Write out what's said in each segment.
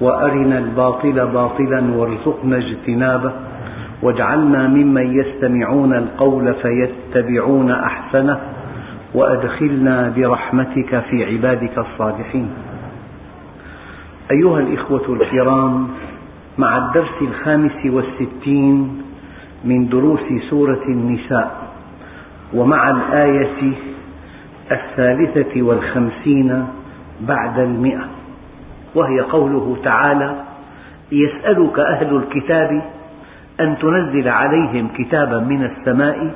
وأرنا الباطل باطلا وارزقنا اجتنابه واجعلنا ممن يستمعون القول فيتبعون أحسنه وأدخلنا برحمتك في عبادك الصالحين. أيها الإخوة الكرام مع الدرس الخامس والستين من دروس سورة النساء ومع الآية الثالثة والخمسين بعد المئة وهي قوله تعالى يسألك أهل الكتاب أن تنزل عليهم كتابا من السماء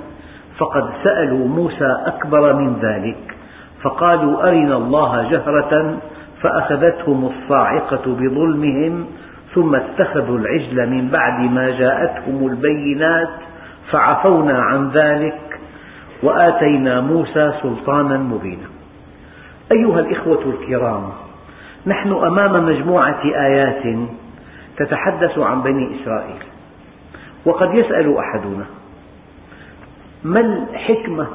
فقد سألوا موسى أكبر من ذلك فقالوا أرنا الله جهرة فأخذتهم الصاعقة بظلمهم ثم اتخذوا العجل من بعد ما جاءتهم البينات فعفونا عن ذلك وآتينا موسى سلطانا مبينا. أيها الإخوة الكرام نحن أمام مجموعة آيات تتحدث عن بني إسرائيل وقد يسأل أحدنا ما الحكمة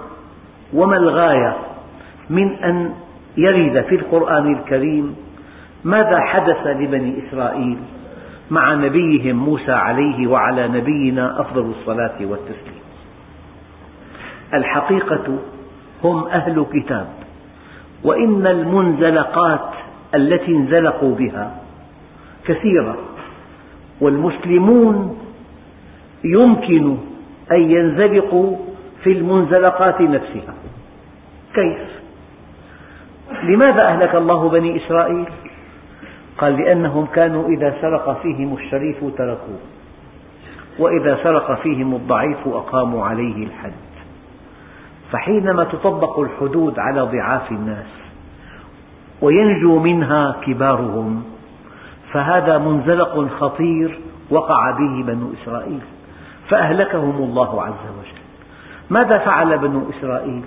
وما الغاية من أن يرد في القرآن الكريم ماذا حدث لبني إسرائيل مع نبيهم موسى عليه وعلى نبينا أفضل الصلاة والتسليم؟ الحقيقة هم أهل كتاب وإن المنزلقات التي انزلقوا بها كثيرة والمسلمون يمكن أن ينزلقوا في المنزلقات نفسها كيف؟ لماذا أهلك الله بني إسرائيل؟ قال لأنهم كانوا إذا سرق فيهم الشريف تركوه وإذا سرق فيهم الضعيف أقاموا عليه الحد فحينما تطبق الحدود على ضعاف الناس وينجو منها كبارهم. فهذا منزلق خطير وقع به بنو إسرائيل فأهلكهم الله عز وجل. ماذا فعل بنو إسرائيل؟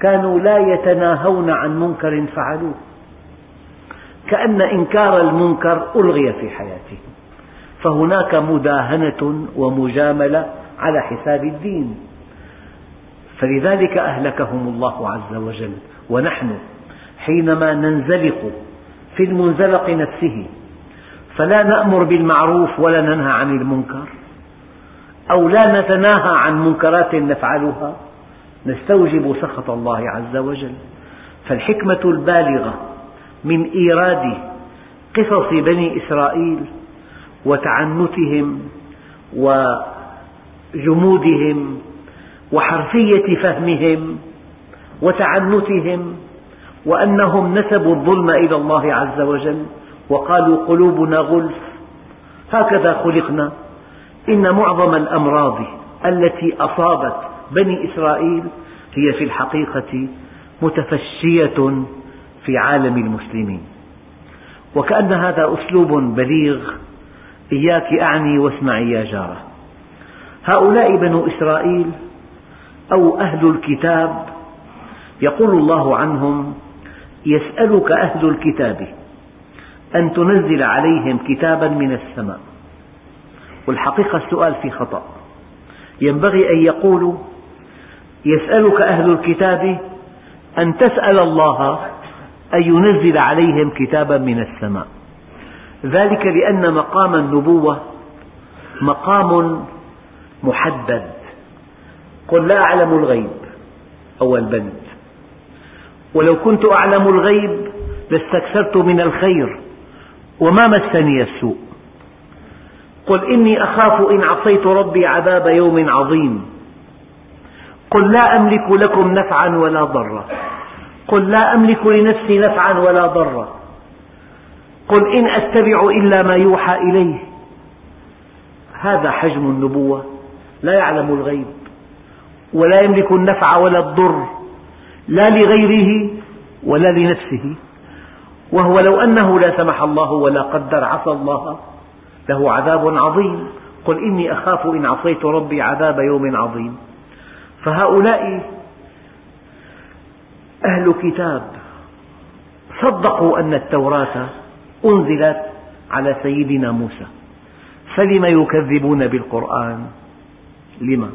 كانوا لا يتناهون عن منكر فعلوه. كأن إنكار المنكر ألغي في حياتهم. فهناك مداهنة ومجاملة على حساب الدين. فلذلك أهلكهم الله عز وجل. ونحن حينما ننزلق في المنزلق نفسه فلا نأمر بالمعروف ولا ننهى عن المنكر أو لا نتناهى عن منكرات نفعلها نستوجب سخط الله عز وجل. فالحكمة البالغة من إيراد قصص بني إسرائيل وتعنتهم وجمودهم وحرفية فهمهم وتعنتهم وأنهم نسبوا الظلم إلى الله عز وجل وقالوا قلوبنا غلف. هكذا خلقنا. إن معظم الأمراض التي أصابت بني إسرائيل هي في الحقيقة متفشية في عالم المسلمين. وكأن هذا أسلوب بليغ. إياك أعني واسمعي يا جارة. هؤلاء بنو إسرائيل أو أهل الكتاب يقول الله عنهم يسألك أهل الكتاب أن تنزل عليهم كتابا من السماء. والحقيقة السؤال في خطأ. ينبغي أن يقولوا يسألك أهل الكتاب أن تسأل الله أن ينزل عليهم كتابا من السماء. ذلك لأن مقام النبوة مقام محدد. قل لا أعلم الغيب أول بند ولو كنت أعلم الغيب لاستكثرت من الخير. وما مسني السوء. قل إني أخاف إن عصيت ربي عذاب يوم عظيم. قل لا أملك لكم نفعا ولا ضرا. قل لا أملك لنفسي نفعا ولا ضرا. قل إن أتبع إلا ما يوحى إليه. هذا حجم النبوة. لا يعلم الغيب. ولا يملك النفع ولا الضر. لا لغيره ولا لنفسه. وهو لو أنه لا سمح الله ولا قدر عصى الله له عذاب عظيم. قل إني أخاف إن عصيت ربي عذاب يوم عظيم. فهؤلاء أهل كتاب صدقوا أن التوراة أنزلت على سيدنا موسى. فلم يكذبون بالقرآن؟ لما؟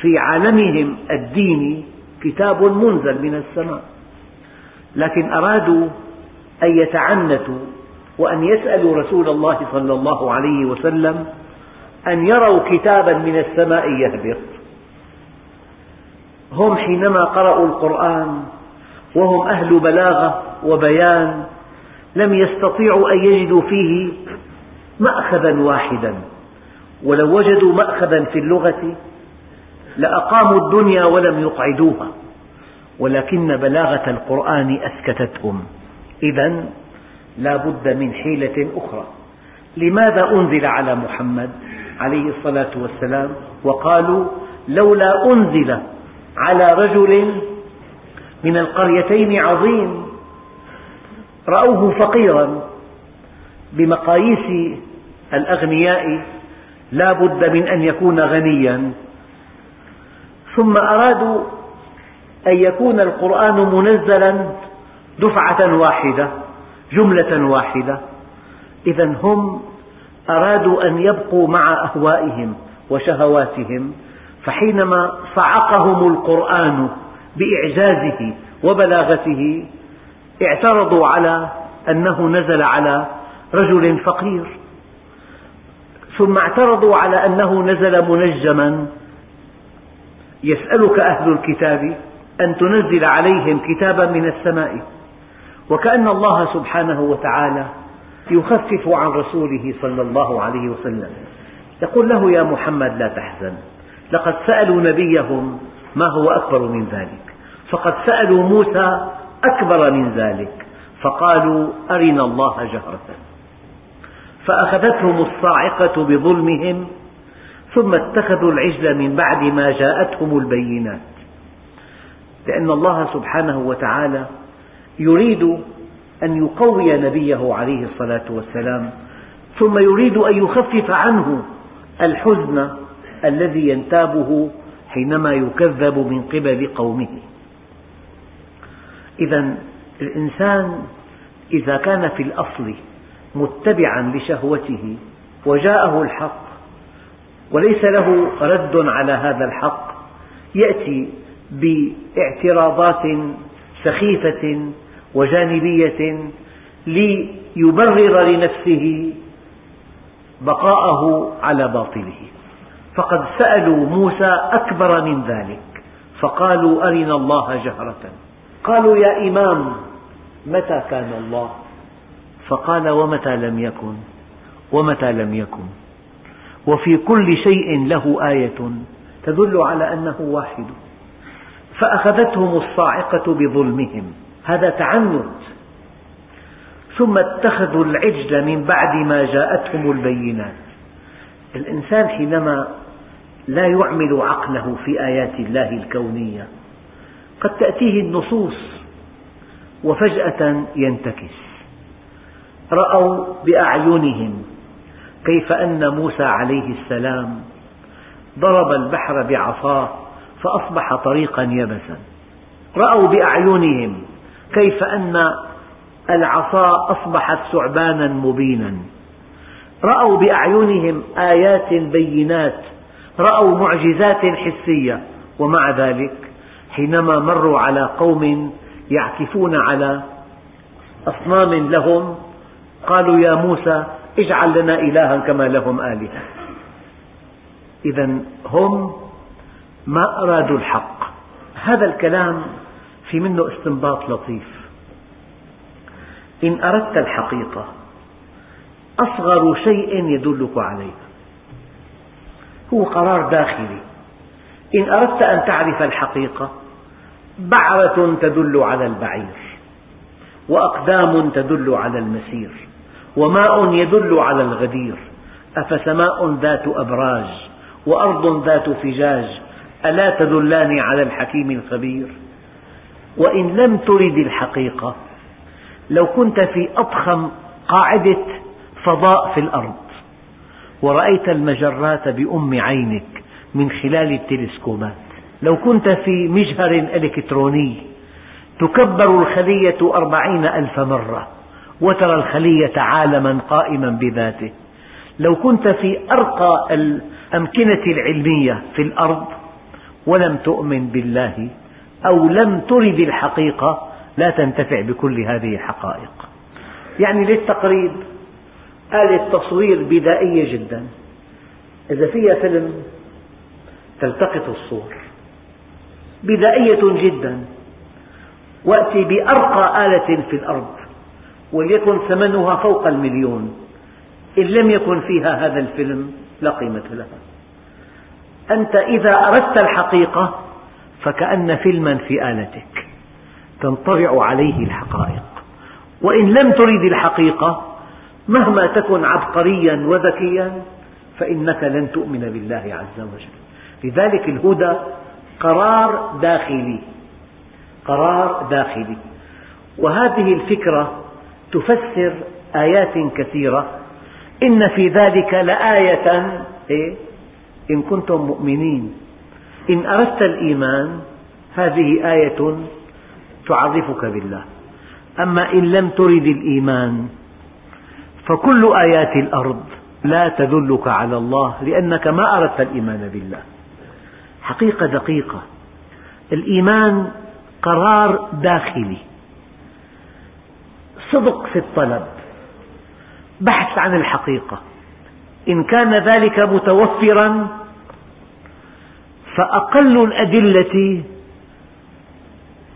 في عالمهم الديني كتاب منزل من السماء. لكن أرادوا أن يتعنتوا وأن يسألوا رسول الله صلى الله عليه وسلم أن يروا كتابا من السماء يهبط. هم حينما قرأوا القرآن وهم أهل بلاغة وبيان لم يستطيعوا أن يجدوا فيه مأخذا واحدا. ولو وجدوا مأخذا في اللغة لأقاموا الدنيا ولم يقعدوها ولكن بلاغة القرآن أسكتتهم. إذا لا بد من حيلة أخرى. لماذا أنزل على محمد عليه الصلاة والسلام؟ وقالوا لولا أنزل على رجل من القريتين عظيم رأوه فقيرا بمقاييس الأغنياء لا بد من أن يكون غنيا. ثم أرادوا أن يكون القرآن منزلا دفعة واحدة جملة واحدة. إذا هم أرادوا أن يبقوا مع أهوائهم وشهواتهم فحينما صعقهم القرآن بإعجازه وبلاغته اعترضوا على أنه نزل على رجل فقير. ثم اعترضوا على أنه نزل منجما يسألك أهل الكتاب أن تنزل عليهم كتابا من السماء وكأن الله سبحانه وتعالى يخفف عن رسوله صلى الله عليه وسلم. يقول له يا محمد لا تحزن لقد سألوا نبيهم ما هو أكبر من ذلك فقد سألوا موسى أكبر من ذلك فقالوا أرنا الله جهرة. فأخذتهم الصاعقة بظلمهم ثم اتخذوا العجل من بعد ما جاءتهم البينات. لأن الله سبحانه وتعالى يريد أن يقوي نبيه عليه الصلاة والسلام ثم يريد أن يخفف عنه الحزن الذي ينتابه حينما يكذب من قبل قومه. إذا الإنسان إذا كان في الأصل متبعا لشهوته وجاءه الحق وليس له رد على هذا الحق. يأتي باعتراضات سخيفة وجانبية ليبرر لنفسه بقاءه على باطله. فقد سألوا موسى أكبر من ذلك فقالوا أرنا الله جهرة. قالوا يا إمام متى كان الله؟ فقال ومتى لم يكن؟ ومتى لم يكن؟ وفي كل شيء له آية تدل على أنه واحد. فأخذتهم الصاعقة بظلمهم. هذا تعنت. ثم اتخذوا العجل من بعد ما جاءتهم البينات. الإنسان حينما لا يعمل عقله في آيات الله الكونية قد تأتيه النصوص وفجأة ينتكس. رأوا بأعينهم كيف أن موسى عليه السلام ضرب البحر بعصاه فأصبح طريقا يبسا. رأوا بأعينهم كيف أن العصا أصبحت ثعبانا مبينا. رأوا بأعينهم آيات بينات رأوا معجزات حسية. ومع ذلك حينما مروا على قوم يعكفون على أصنام لهم قالوا يا موسى اجعل لنا إلها كما لهم آلهة. إذا هم ما أرادوا الحق. هذا الكلام في منه استنباط لطيف. إن أردت الحقيقة أصغر شيء يدلك عليه. هو قرار داخلي. إن أردت أن تعرف الحقيقة بعرة تدل على البعير وأقدام تدل على المسير. وماء يدل على الغدير. أفسماء ذات أبراج وأرض ذات فجاج ألا تدلان على الحكيم الخبير؟ وإن لم ترد الحقيقة لو كنت في أضخم قاعدة فضاء في الأرض ورأيت المجرات بأم عينك من خلال التلسكوبات. لو كنت في مجهر إلكتروني تكبر الخلية أربعين ألف مرة. وترى الخلية عالما قائما بذاته. لو كنت في أرقى الأمكنة العلمية في الأرض ولم تؤمن بالله أو لم ترد الحقيقة لا تنتفع بكل هذه الحقائق. يعني للتقريب آلة تصوير بدائية جدا. إذا فيها فيلم تلتقط الصور. بدائية جدا. وأتي بأرقى آلة في الأرض. وليكن ثمنها فوق المليون. إن لم يكن فيها هذا الفيلم لا قيمة لها. أنت إذا أردت الحقيقة فكأن فيلما في آلتك تنطبع عليه الحقائق. وإن لم ترد الحقيقة مهما تكن عبقريا وذكيا فإنك لن تؤمن بالله عز وجل. لذلك الهدى قرار داخلي. قرار داخلي. وهذه الفكرة تفسر آيات كثيرة. إن في ذلك لآية إيه؟ إن كنتم مؤمنين. إن أردت الإيمان هذه آية تعرفك بالله. أما إن لم ترد الإيمان فكل آيات الأرض لا تدلك على الله لأنك ما أردت الإيمان بالله. حقيقة دقيقة. الإيمان قرار داخلي. صدق في الطلب. بحث عن الحقيقة. إن كان ذلك متوفرا فأقل الأدلة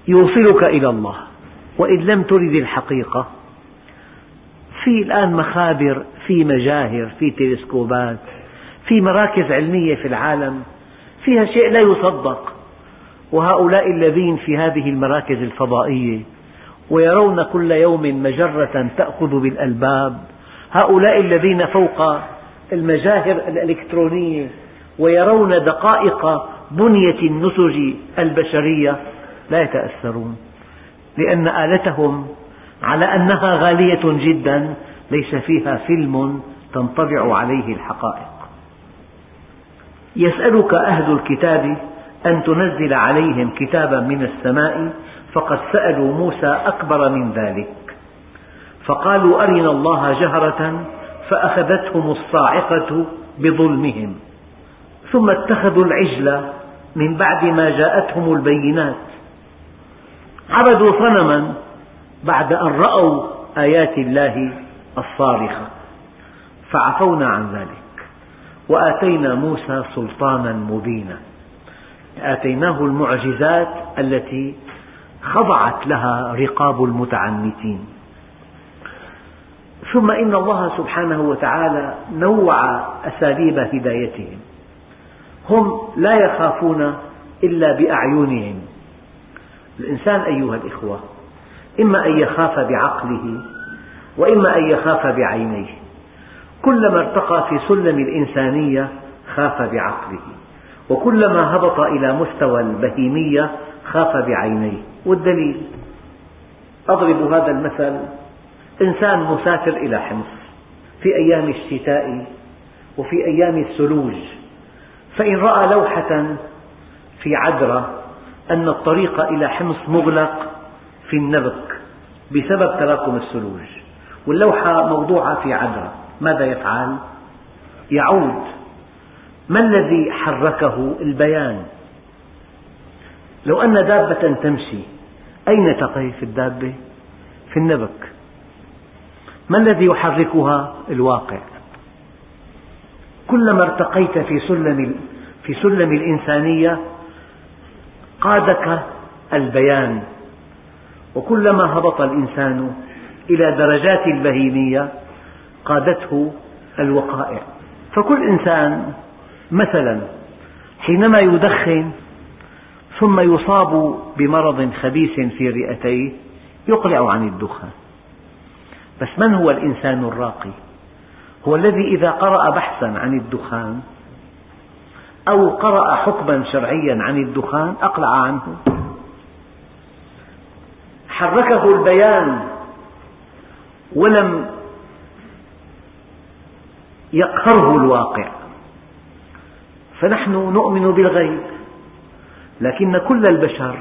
يوصلك إلى الله. وإن لم ترد الحقيقة في الآن مخابر في مجاهر في تلسكوبات في مراكز علمية في العالم فيها شيء لا يصدق. وهؤلاء الذين في هذه المراكز الفضائية ويرون كل يوم مجرة تأخذ بالألباب. هؤلاء الذين فوق المجاهر الإلكترونية ويرون دقائق بنية النسج البشرية لا يتأثرون لأن آلتهم على أنها غالية جدا ليس فيها فيلم تنطبع عليه الحقائق. يسألك أهل الكتاب أن تنزل عليهم كتابا من السماء فقد سألوا موسى أكبر من ذلك. فقالوا أرنا الله جهرة فأخذتهم الصاعقة بظلمهم. ثم اتخذوا العجل من بعد ما جاءتهم البينات. عبدوا صنما بعد أن رأوا آيات الله الصارخة. فعفونا عن ذلك. وآتينا موسى سلطانا مبينا. آتيناه المعجزات التي خضعت لها رقاب المتعنتين. ثم إن الله سبحانه وتعالى نوع أساليب هدايتهم. هم لا يخافون إلا بأعينهم. الإنسان أيها الإخوة إما أن يخاف بعقله وإما أن يخاف بعينيه. كلما ارتقى في سلم الإنسانية خاف بعقله. وكلما هبط إلى مستوى البهيمية خاف بعينيه. والدليل؟ أضرب هذا المثل. إنسان مسافر إلى حمص في أيام الشتاء وفي أيام الثلوج فإن رأى لوحة في عدرة أن الطريق إلى حمص مغلق في النبك بسبب تراكم الثلوج واللوحة موضوعة في عدرة ماذا يفعل؟ يعود. ما الذي حركه؟ البيان لو أن دابة تمشي أين تقف الدابة؟ في النبك ما الذي يحركها؟ الواقع كلما ارتقيت في سلم في سلم الإنسانية قادك البيان وكلما هبط الإنسان إلى درجات البهيمية قادته الوقائع فكل إنسان مثلا حينما يدخن ثم يصاب بمرض خبيث في رئتيه يقلع عن الدخان. بس من هو الإنسان الراقي؟ هو الذي إذا قرأ بحثا عن الدخان أو قرأ حكما شرعيا عن الدخان أقلع عنه. حركه البيان ولم يقهره الواقع. فنحن نؤمن بالغيب. لكن كل البشر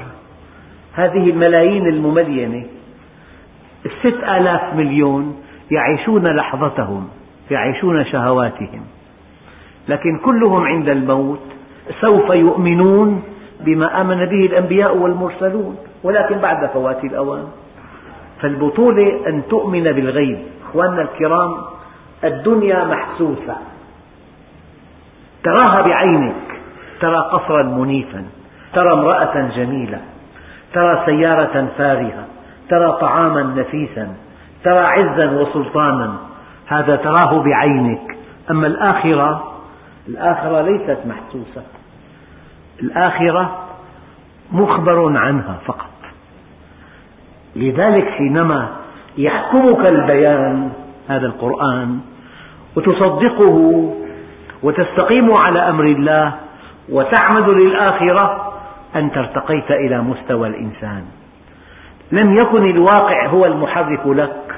هذه الملايين المملينة الست آلاف مليون يعيشون لحظتهم يعيشون شهواتهم. لكن كلهم عند الموت سوف يؤمنون بما آمن به الأنبياء والمرسلون ولكن بعد فوات الأوان. فالبطولة أن تؤمن بالغيب. أخواننا الكرام الدنيا محسوسة. تراها بعينك ترى قصرا منيفا ترى امرأة جميلة ترى سيارة فارهة ترى طعاما نفيسا ترى عزا وسلطانا. هذا تراه بعينك. أما الآخرة الآخرة ليست محسوسة. الآخرة مخبر عنها فقط. لذلك حينما يحكمك البيان هذا القرآن وتصدقه وتستقيم على أمر الله وتعمد للآخرة أنت ارتقيت إلى مستوى الإنسان. لم يكن الواقع هو المحرك لك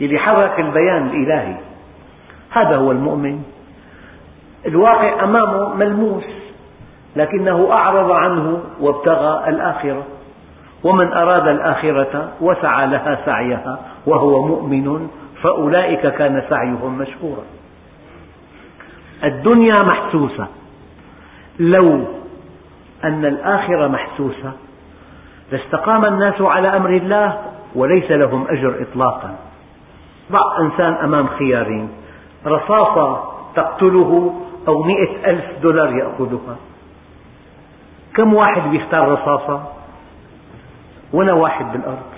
الذي حرك البيان الإلهي. هذا هو المؤمن. الواقع أمامه ملموس لكنه أعرض عنه وابتغى الآخرة. ومن أراد الآخرة وسعى لها سعيها وهو مؤمن فأولئك كان سعيهم مشكورا. الدنيا محسوسة. لو أن الآخرة محسوسة لاستقام الناس على أمر الله وليس لهم أجر إطلاقا. ضع إنسان أمام خيارين رصاصة تقتله أو مئة ألف دولار يأخذها. كم واحد يختار رصاصة؟ ولا واحد بالأرض.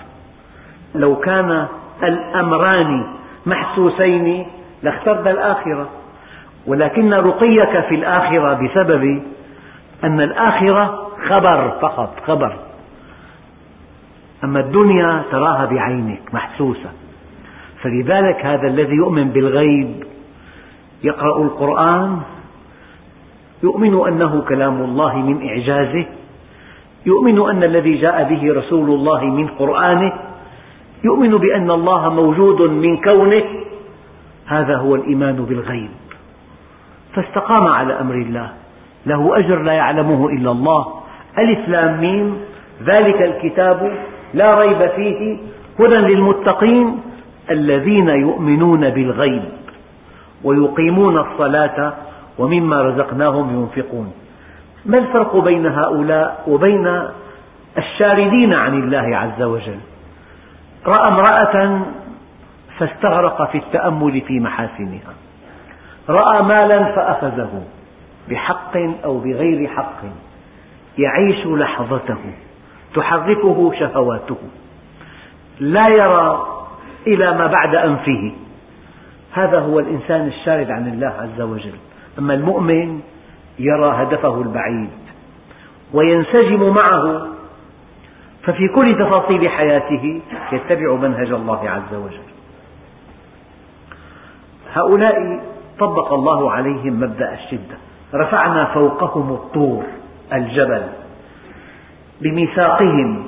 لو كان الأمران محسوسين لاخترنا الآخرة. ولكن رقيك في الآخرة بسبب أن الآخرة خبر فقط خبر. أما الدنيا تراها بعينك محسوسة. فلذلك هذا الذي يؤمن بالغيب يقرأ القرآن يؤمن أنه كلام الله من إعجازه يؤمن أن الذي جاء به رسول الله من قرآنه يؤمن بأن الله موجود من كونه. هذا هو الإيمان بالغيب. فاستقام على أمر الله. له أجر لا يعلمه إلا الله. ألف لام ميم. ذلك الكتاب لا ريب فيه. هدى للمتقين الذين يؤمنون بالغيب ويقيمون الصلاة ومما رزقناهم ينفقون. ما الفرق بين هؤلاء وبين الشاردين عن الله عز وجل؟ رأى امرأة فاستغرق في التأمل في محاسنها. رأى مالا فأخذه بحق أو بغير حق يعيش لحظته تحركه شهواته لا يرى إلى ما بعد أنفه. هذا هو الإنسان الشارد عن الله عز وجل. أما المؤمن يرى هدفه البعيد وينسجم معه ففي كل تفاصيل حياته يتبع منهج الله عز وجل. هؤلاء طبق الله عليهم مبدأ الشدة. رفعنا فوقهم الطور الجبل بميثاقهم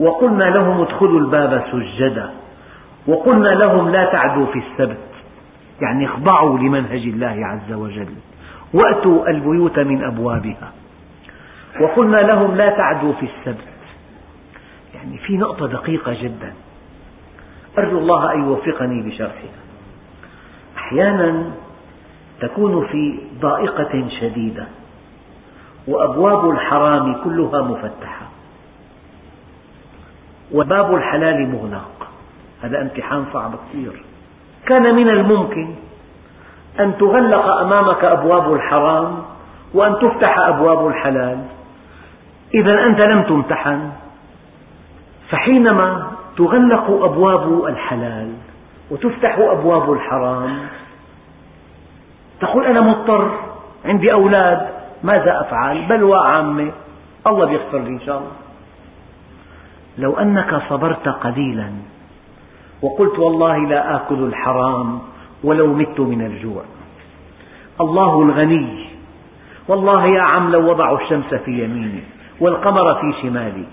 وقلنا لهم ادخلوا الباب سجدا. وقلنا لهم لا تعدوا في السبت يعني اخضعوا لمنهج الله عز وجل. وأتوا البيوت من أبوابها. وقلنا لهم لا تعدوا في السبت. يعني في نقطة دقيقة جدا. أرجو الله أن يوفقني بشرحها. أحيانا تكون في ضائقة شديدة وأبواب الحرام كلها مفتحة وباب الحلال مغلق. هذا امتحان صعب كثير. كان من الممكن أن تغلق أمامك أبواب الحرام وأن تفتح أبواب الحلال. إذا أنت لم تمتحن فحينما تغلق أبواب الحلال وتفتح أبواب الحرام تقول أنا مضطر عندي أولاد ماذا أفعل؟ بلوى عامة الله بيغفر لي إن شاء الله. لو أنك صبرت قليلا وقلت والله لا آكل الحرام ولو مت من الجوع. الله الغني. والله يا عم لو وضعوا الشمس في يميني والقمر في شمالي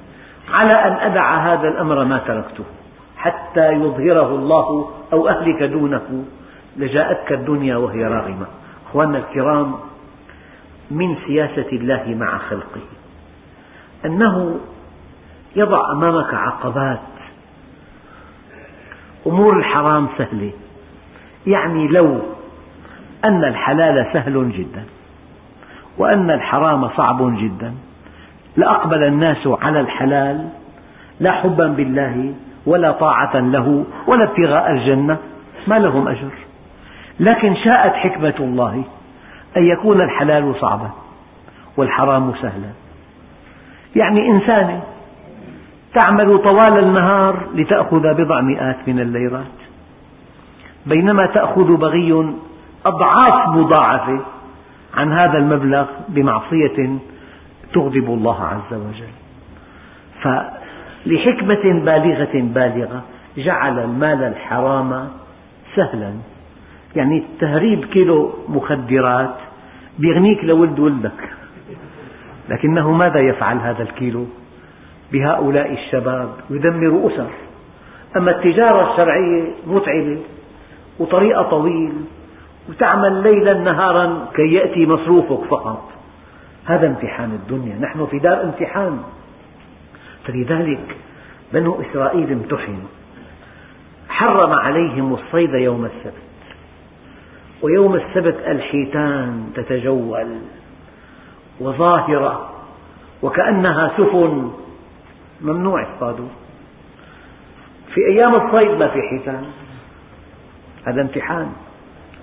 على أن أدع هذا الأمر ما تركته حتى يظهره الله أو أهلك دونه. لجاءتك الدنيا وهي راغمة. أخواننا الكرام من سياسة الله مع خلقه. أنه يضع أمامك عقبات. أمور الحرام سهلة. يعني لو أن الحلال سهل جدا وأن الحرام صعب جدا لأقبل الناس على الحلال لا حبا بالله ولا طاعة له ولا ابتغاء الجنة ما لهم أجر؟ لكن شاءت حكمة الله أن يكون الحلال صعبا والحرام سهلا. يعني إنسانة تعمل طوال النهار لتأخذ بضع مئات من الليرات. بينما تأخذ بغي أضعاف مضاعفة عن هذا المبلغ بمعصية تغضب الله عز وجل. فلحكمة بالغة بالغة جعل المال الحرام سهلا. يعني تهريب كيلو مخدرات بيغنيك لولد ولدك. لكنه ماذا يفعل هذا الكيلو؟ بهؤلاء الشباب يدمر أسر. أما التجارة الشرعية متعبة وطريقها طويل وتعمل ليلا نهارا كي يأتي مصروفك فقط. هذا امتحان الدنيا. نحن في دار امتحان. فلذلك بنو إسرائيل امتحنوا. حرم عليهم الصيد يوم السبت. ويوم السبت الحيتان تتجول وظاهرة وكأنها سفن. ممنوع اصطادوا في أيام الصيد ما في حيتان. هذا امتحان.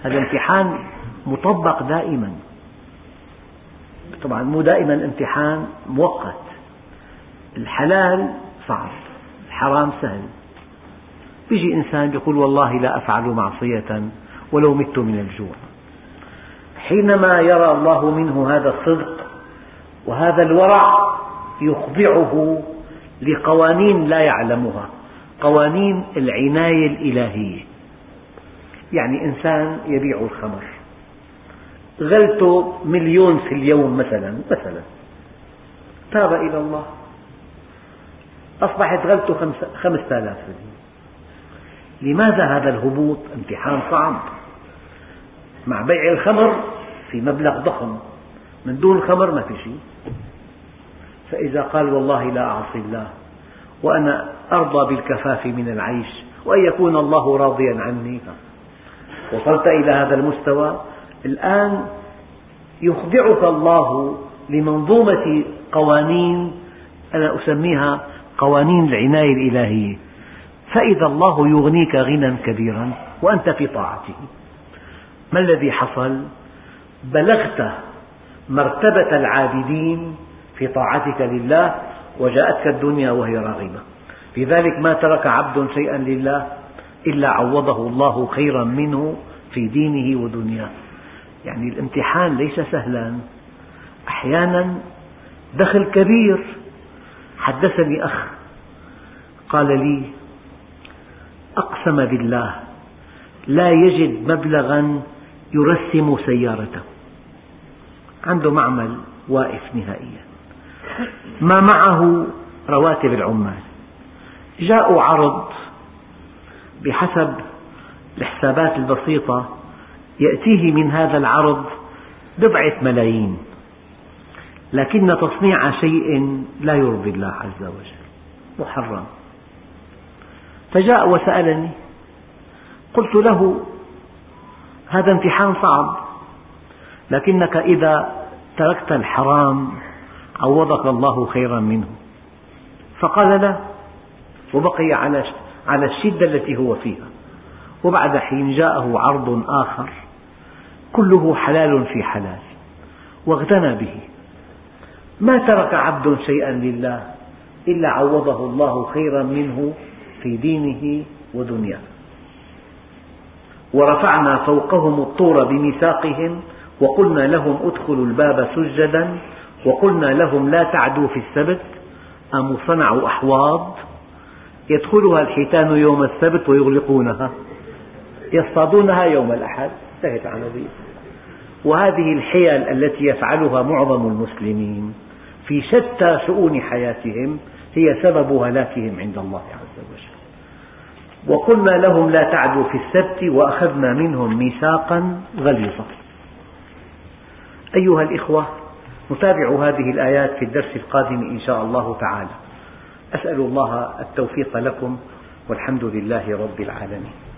هذا امتحان مطبق دائما. طبعا مو دائما امتحان مؤقت. الحلال صعب. الحرام سهل. يجي إنسان يقول والله لا أفعل معصية. ولو مت من الجوع. حينما يرى الله منه هذا الصدق وهذا الورع يخضعه لقوانين لا يعلمها قوانين العناية الإلهية. يعني إنسان يبيع الخمر. غلته مليون في اليوم مثلا مثلا. تاب إلى الله. أصبحت غلته خمسة آلاف لماذا هذا الهبوط؟ امتحان صعب. مع بيع الخمر في مبلغ ضخم. من دون الخمر ما في شيء. فإذا قال والله لا أعصي الله وأنا أرضى بالكفاف من العيش وأن يكون الله راضيا عني. وصلت إلى هذا المستوى. الآن يخضعك الله لمنظومة قوانين أنا أسميها قوانين العناية الإلهية. فإذا الله يغنيك غنى كبيرا وأنت في طاعته. ما الذي حصل؟ بلغت مرتبة العابدين في طاعتك لله وجاءتك الدنيا وهي راغمة لذلك ما ترك عبد شيئا لله إلا عوضه الله خيرا منه في دينه ودنياه. يعني الامتحان ليس سهلا. أحيانا دخل كبير. حدثني أخ قال لي أقسم بالله لا يجد مبلغا يرسم سيارته. عنده معمل واقف نهائيا. ما معه رواتب العمال. جاءوا عرض بحسب الحسابات البسيطة. يأتيه من هذا العرض بضعة ملايين. لكن تصنيع شيء لا يرضي الله عز وجل. محرم. فجاء وسألني. قلت له هذا امتحان صعب. لكنك إذا تركت الحرام عوضك الله خيرا منه. فقال لا وبقي على على الشدة التي هو فيها. وبعد حين جاءه عرض آخر كله حلال في حلال واغتنى به. ما ترك عبد شيئا لله إلا عوضه الله خيرا منه في دينه ودنياه. ورفعنا فوقهم الطور بميثاقهم وقلنا لهم ادخلوا الباب سجدا وقلنا لهم لا تعدوا في السبت. قاموا صنعوا أحواض؟ يدخلها الحيتان يوم السبت ويغلقونها. يصطادونها يوم الأحد. انتهت العملية وهذه الحيل التي يفعلها معظم المسلمين في شتى شؤون حياتهم هي سبب هلاكهم عند الله عز وجل. وقلنا لهم لا تعدوا في السبت وأخذنا منهم ميثاقا غليظا. أيها الإخوة نتابع هذه الآيات في الدرس القادم إن شاء الله تعالى. أسأل الله التوفيق لكم والحمد لله رب العالمين.